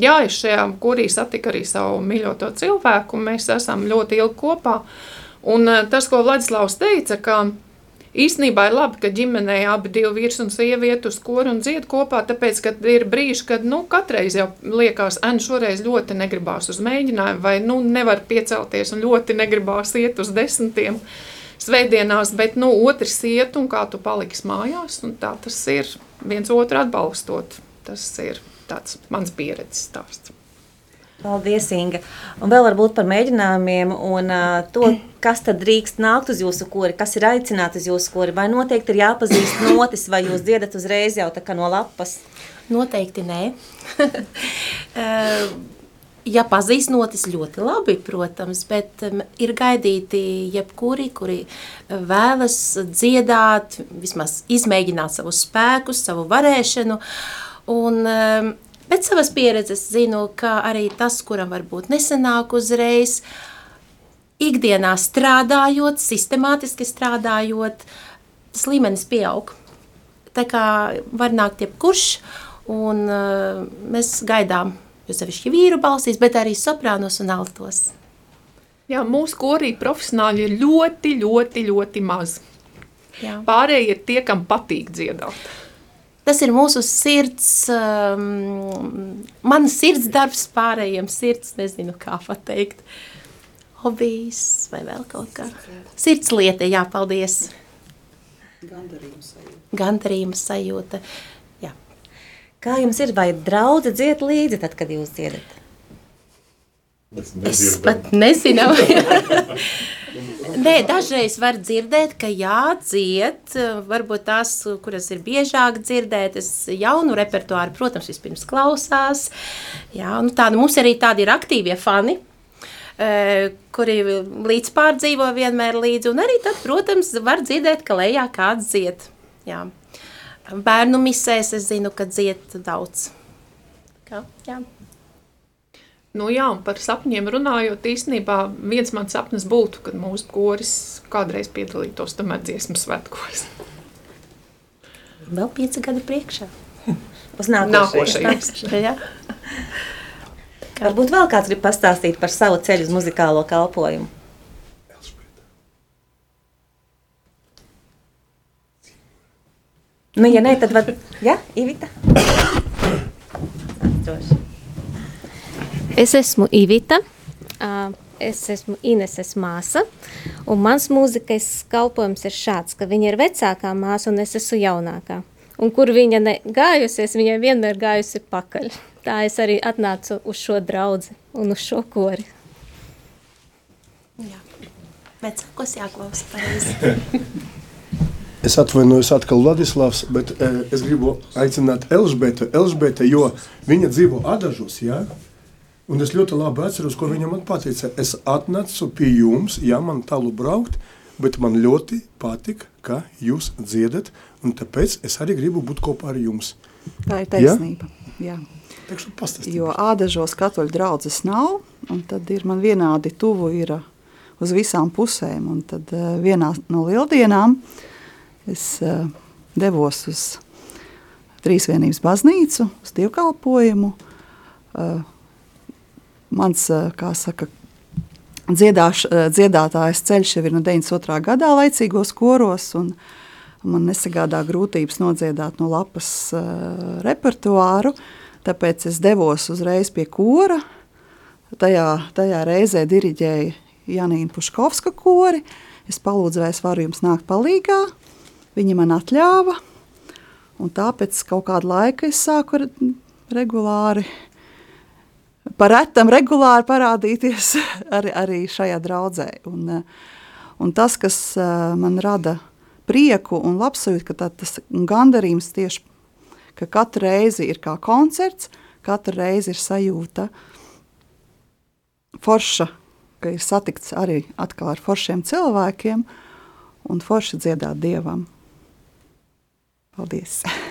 jā, es šajā korī satiku arī savu mīļoto cilvēku, un mēs esam ļoti ilgi kopā. Un tas, ko Vladislavs teica, ka Īsnībā ir labi, ka ģimenē abi divi vīrs un sieviete uz koru un dzied kopā, tāpēc, ka ir brīži, kad, nu, katreiz jau liekas, enu šoreiz ļoti negribās uz mēģinājumu, vai, nu, nevar piecelties un ļoti negribās iet uz desmitiem svētdienās, bet, nu, otrs iet un kā tu paliksi mājās, un tā tas ir viens otru atbalstot. Tas ir tāds mans pieredzes stāsts. Paldies, Inga. Un vēl varbūt par mēģinājumiem un uh, to, kas tad drīkst nākt uz jūsu kori, kas ir aicināts uz jūsu kori. Vai noteikti ir jāpazīst notis, vai jūs dziedat uzreiz jau tā kā no lapas? Noteikti nē. ja pazīst notis ļoti labi, protams, bet ir gaidīti jebkuri, kuri vēlas dziedāt, vismaz izmēģināt savu spēku, savu varēšanu. Un, Bet savas pieredzes zinu, ka arī tas, kuram varbūt nesenāk uzreiz, ikdienā strādājot, sistemātiski strādājot, tas līmenis pieaug. Tā kā var nākt jebkurš, un uh, mēs gaidām, jo sevišķi vīru balsīs, bet arī soprānos un altos. Jā, mūsu korī profesionāļi ir ļoti, ļoti, ļoti maz. Jā. Pārējie ir tie, kam patīk dziedāt. Tas ir mūsu sirds, um, manas sirds darbs pārējiem sirds, nezinu kā pateikt. Hobijs vai vēl kaut kā. Sirds lieta, jā, paldies. Gandarījuma sajūta. Gandarījuma sajūta, jā. Kā jums ir, vai draudze dzied līdzi tad, kad jūs dziedat? Es pat nezinu. Nē, dažreiz var dzirdēt, ka jādzied, varbūt tās, kuras ir biežāk dzirdētas, jaunu repertuāru, protams, vispirms klausās. Jā, nu tāda, mums arī tādi ir aktīvie fani, eh, kuri līdz pārdzīvo vienmēr līdzi, un arī tad, protams, var dzirdēt, ka lejā kāds dzied. Jā. Bērnu misēs es zinu, ka dzied daudz. Kā, jā. Nu, jā, un par sapņiem runājot, īstenībā viens mans sapnis būtu, kad mūsu koris kādreiz piedalītos tomēr dziesmu svētkos. Vēl pieci gadi priekšā. Uz nākošajiem. Varbūt vēl kāds grib pastāstīt par savu ceļu uz muzikālo kalpojumu. Nu, ja nē, tad var... Ja, Ivita? Droši. Es esmu Ivita, es esmu Ineses māsa, un mans mūzikas kalpojums ir šāds, ka viņa ir vecākā māsa un es esmu jaunākā. Un kur viņa ne gājusies, viņai vienmēr gājusi pakaļ. Tā es arī atnācu uz šo draudzi un uz šo kori. Jā, vecākos jāklausa pareizi. Es atvainojos atkal Vladislavs, bet eh, es gribu aicināt Elžbetu, Elžbete, jo viņa dzīvo Adažos, jā? Ja? Un es ļoti labi atceros, ko viņa man teica. Es atnācu pie jums, ja man tālu braukt, bet man ļoti patīk, ka jūs dziedat, un tāpēc es arī gribu būt kopā ar jums. Tā ir taisnība. Ja? Jā. Jo ādažos katoļu draudzes nav, un tad ir man vienādi tuvu ir uh, uz visām pusēm. Un tad uh, vienā no lieldienām es uh, devos uz Trīsvienības baznīcu, uz dievkalpojumu. Uh, mans, uh, kā saka, dziedāš, uh, dziedātājs ceļš jau ir no 92. gadā laicīgos koros, un man nesagādā grūtības nodziedāt no lapas uh, repertuāru, tāpēc es devos uzreiz pie kora. Tajā, tajā reizē diriģēja Janīna Puškovska kori. Es palūdzu, vai es varu jums nākt palīgā. Viņa man atļāva, un tāpēc kaut kādu laiku es sāku regulāri, par retam regulāri parādīties arī, arī šajā draudzē. Un, un tas, kas man rada prieku un labsajūtu, ka tā, tas gandarījums tieši, ka katru reizi ir kā koncerts, katru reizi ir sajūta forša, ka ir satikts arī atkal ar foršiem cilvēkiem un forši dziedāt Dievam. Paldies!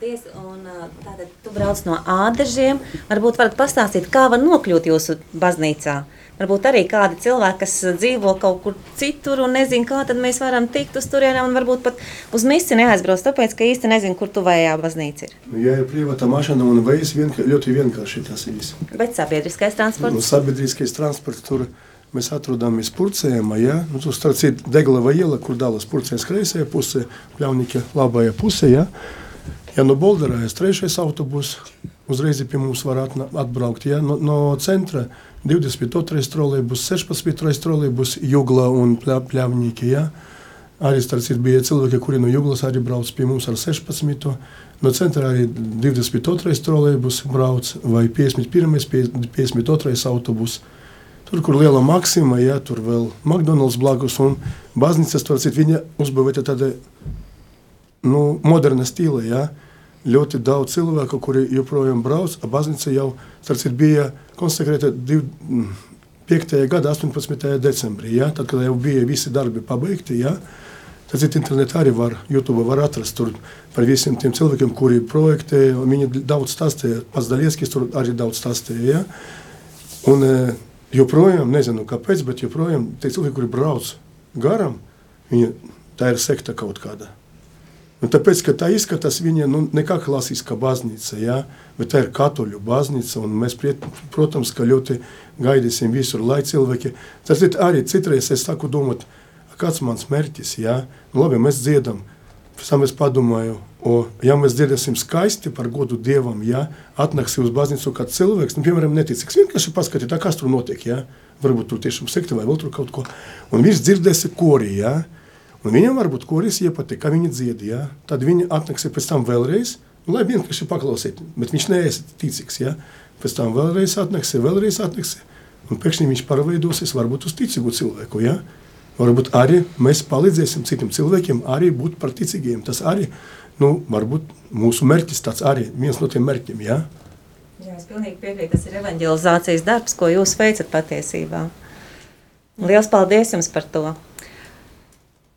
Paldies! Un, tātad tu brauc no ādažiem. Varbūt varat pastāstīt, kā var nokļūt jūsu baznīcā? Varbūt arī kādi cilvēki, kas dzīvo kaut kur citur un nezin, kā tad mēs varam tikt uz turienām un varbūt pat uz misi neaizbrauc, tāpēc, ka īsti nezin, kur tuvējā baznīca ir. Nu, ja ir privāta mašana un veids, vienka, ļoti vienkārši tas ir. Bet sabiedriskais transports? Nu, sabiedriskais transports tur mēs atrodamies Purcējumā, ja? Nu, tur starp citu Deglava iela, kur dalas Purcējas kreisajā pusē, Pļaunīka labajā pusē, ja? Ja no Bolderājas trešais autobus, uzreiz pie mums var atbraukt, ja? No, no centra 22. trolejbus, 16. trolejbus, Jugla un Pļavņiki. Ja? Arī starp citu bija cilvēki, kuri no Juglas arī brauc pie mums ar 16. No centra arī 22. trolejbus brauc vai 51. 52. autobus. Tur, kur liela maksima, ja, tur vēl McDonald's blakus un baznīcas, tur citu viņa uzbūvēta tāda nu, moderna stila, ja. Ļoti daudz cilvēku, kuri joprojām brauc, baznīca jau, citu, bija konsekrēta 5. gada 18. decembrī, ja, tad, kad jau bija visi darbi pabeigti, ja. Tad internetā arī var, YouTube var atrast tur par visiem tiem cilvēkiem, kuri projektēja, viņi daudz stāstīja, pats Daļieskis tur arī daudz stāstīja, ja. Un, joprojām, nezinu kāpēc, bet joprojām tie cilvēki, kuri brauc garām, viņi, tā ir sekta kaut kāda. Un tāpēc, ka tā izskatās viņa nu, ne kā klasiskā baznīca, ja? bet tā ir katoļu baznīca, un mēs, priet, protams, ka ļoti gaidīsim visur, lai cilvēki, tas ir arī citreiz es saku domāt, kāds mans mērķis, ja? Nu, labi, mēs dziedam, pēc tam es padomāju, o, ja mēs dziedāsim skaisti par godu Dievam, ja? atnāksi uz baznīcu kāds cilvēks, nu, piemēram, neticīgs, vienkārši paskatīt, kas tur notiek, ja? varbūt tur tiešām sekti vai vēl tur kaut ko, un viņš dzirdēsi korī, ja? Un viņam varbūt koris iepatīk, kā viņi dzied, ja? tad viņi atnāks pēc tam vēlreiz, nu, lai vienkārši paklausīt, bet viņš neesat ticīgs, ja? pēc tam vēlreiz atnāks, vēlreiz atnāks, un pēkšņi viņš pārveidosies varbūt uz ticīgu cilvēku, ja? Varbūt arī mēs palīdzēsim citiem cilvēkiem arī būt par ticīgiem, tas arī, nu, varbūt mūsu mērķis tāds arī, viens no tiem mērķiem, ja? Jā, es pilnīgi piekrītu, tas ir evanģelizācijas darbs, ko jūs veicat patiesībā. Liels paldies jums par to!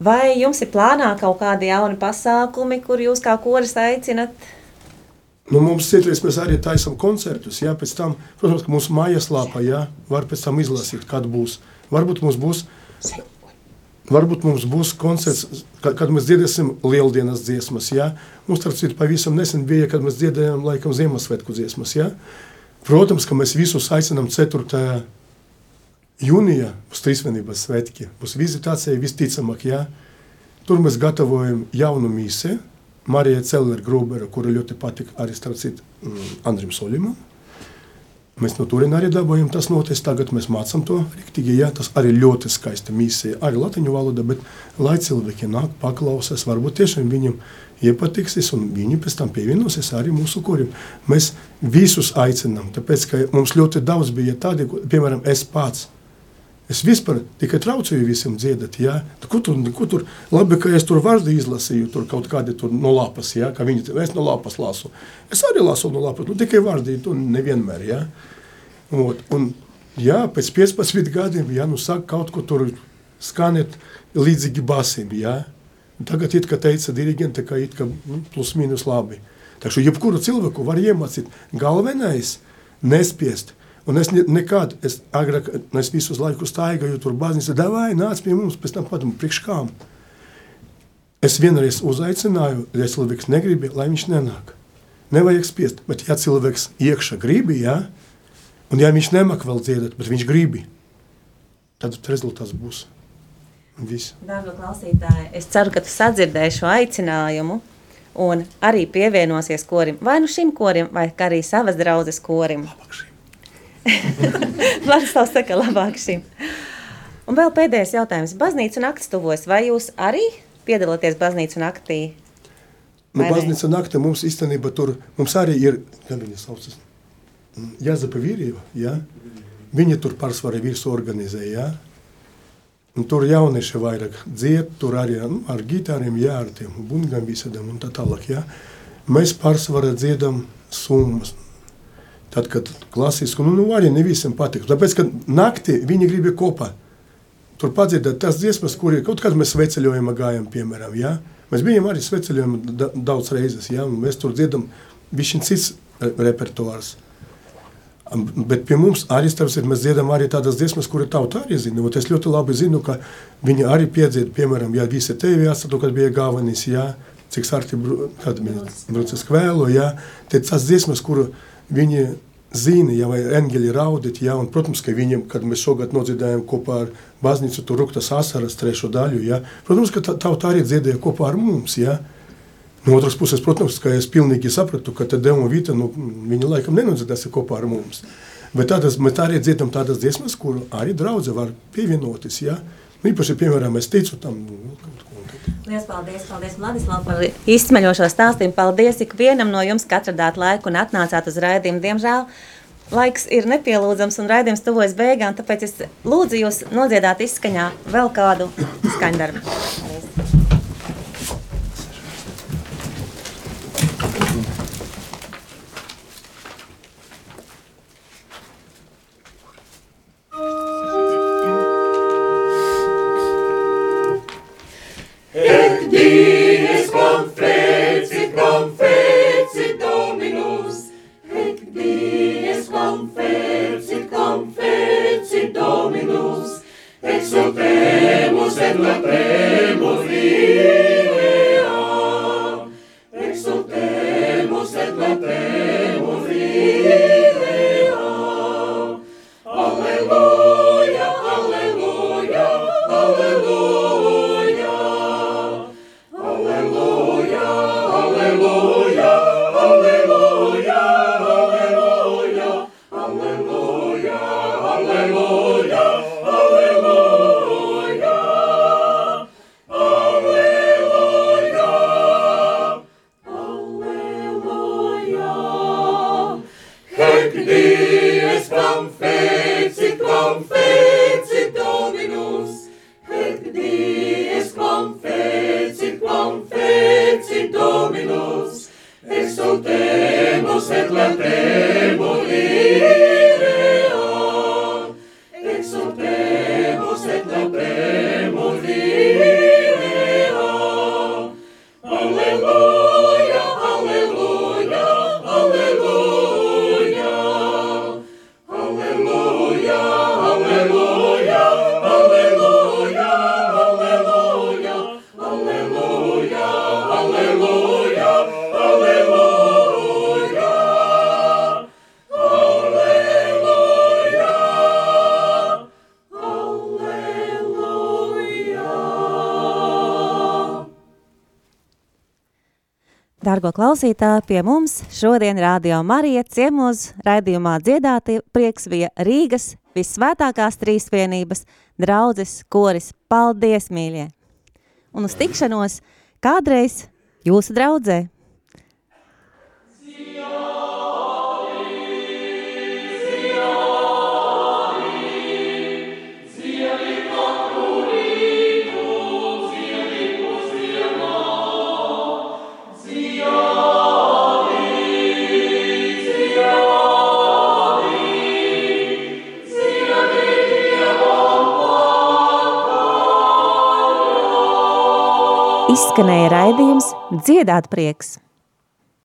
Vai jums ir plānā kaut kādi jauni pasākumi, kur jūs kā koris aicinat? Nu, mums citreiz mēs arī taisām koncertus. Jā, pēc tam, protams, ka mūsu mājaslapā jā, var pēc tam izlasīt, kad būs. Varbūt mums būs, varbūt mums būs koncerts, kad, kad mēs dziedāsim lieldienas dziesmas. Jā. Mums, starp citu, pavisam nesen bija, kad mēs dziedājām laikam Ziemassvētku dziesmas. Jā. Protams, ka mēs visus aicinām 4 jūnijā būs trīsvienības svētki, būs vizitācija visticamāk, jā. Tur mēs gatavojam jaunu mīsi, Marija Celera Grubera, kura ļoti patika arī starp citu mm, Andrim Solimam. Mēs no turien arī dabūjam tas noties, tagad mēs mācam to riktīgi, jā, tas arī ļoti skaista misija, arī latiņu valoda, bet lai cilvēki nāk, paklausās, varbūt tiešām viņam iepatiksies un viņi pēc tam pievienosies arī mūsu kurim. Mēs visus aicinām, tāpēc, ka mums ļoti daudz bija tādi, piemēram, es pats, Es vispār tikai traucēju visiem dziedāt. Ja? Ko tur, ko tur? Labi, ka es tur vārdu izlasīju, tur kaut kādi tur no lapas, ja? ka viņi es no lapas lasu. Es arī lasu no lapas, nu tikai vārdi, tu nevienmēr. Ja? Un, un, jā, pēc 15 gadiem, ja nu saka kaut ko tur skanēt līdzīgi basim, ja? Tagad it kā teica dirigente, ka it kā nu, plus mīnus labi. Taču jebkuru cilvēku var iemācīt. Galvenais - nespiest. Un es ne, nekad, es agrāk, es visus laikus staigāju tur baznīcā, davai, nāc pie mums, pēc tam padomu priekš kām. Es vienreiz uzaicināju, ja cilvēks negrib, lai viņš nenāk. Nevajag spiest, bet ja cilvēks iekšā gribi, ja, un ja viņš nemāk vēl dziedāt, bet viņš gribi, tad rezultāts būs. Dārgā klausītāja, es ceru, ka tu sadzirdēji šo aicinājumu un arī pievienosies korim, vai nu šim korim, vai arī savas draudzes korim. Labāk šim. Vladislavs saka, labāk šim. Un vēl pēdējais jautājums. Baznīca naktis tuvojas, vai jūs arī piedalāties baznīcu naktī? Nu, baznīca naktī mums īstenībā tur, mums arī ir, kā viņa saucas, Jāzepa Vīrieva, ja? Viņa tur pārsvarā visu organizē, ja? Un tur jaunieši vairāk dzied, tur arī nu, ar gitāriem, jā, ar tiem bungām visādiem un tā tālāk, ja? Mēs pārsvarā dziedam summas. Tad, kad klasiski, nu, nu arī ne visiem patīk. Tāpēc, ka naktī viņi grib kopā. Tur padziedāt tās dziesmas, kuri kaut kad mēs sveceļojumā gājam, piemēram, ja? Mēs bijām arī sveceļojumā da daudz reizes, ja? Un mēs tur dziedam višķiņ cits repertuārs. Bet pie mums arī starp mēs dziedam arī tādas dziesmas, kuri tauta arī zina. Un es ļoti labi zinu, ka viņi arī piedzied, piemēram, ja visi tevi atstatu, kad bija galvenais, ja, cik sarti, kad mēs brūces kvēlo, ja, tad tās dziesmas, kuru viņi zina, ja eņģeļi raudīt, ja, un, protams, ka viņiem, kad mēs šogad nodziedājām kopā ar baznīcu, tur ruktas asaras trešo daļu, ja, protams, ka tauta arī dziedāja kopā ar mums, ja, No otras puses, protams, ka es pilnīgi sapratu, ka Tadeu un Vita, nu, viņi laikam nenodziedās kopā ar mums. Bet tādas, mēs arī dziedam tādas dziesmas, kur arī draudze var pievienoties, ja? Nu, īpaši, piemēram, es ticu tam, nu, kaut ko. Lielas paldies, paldies Vladislav par izsmeļošo stāstījumu. Paldies ikvienam no jums, ka atradāt laiku un atnācāt uz raidījumu. Diemžēl laiks ir nepielūdzams un raidījums tuvojas beigām, tāpēc es lūdzu jūs nodziedāt izskaņā vēl kādu skaņdarbu. Paldies. Klausītāji, pie mums šodien Rādio Marija ciemos raidījumā dziedātie prieks bija Rīgas visvētākās trīsvienības draudzes koris. Paldies, mīļie! Un uz tikšanos kādreiz jūsu draudzē! Izskanēja raidījums Dziedāt prieks!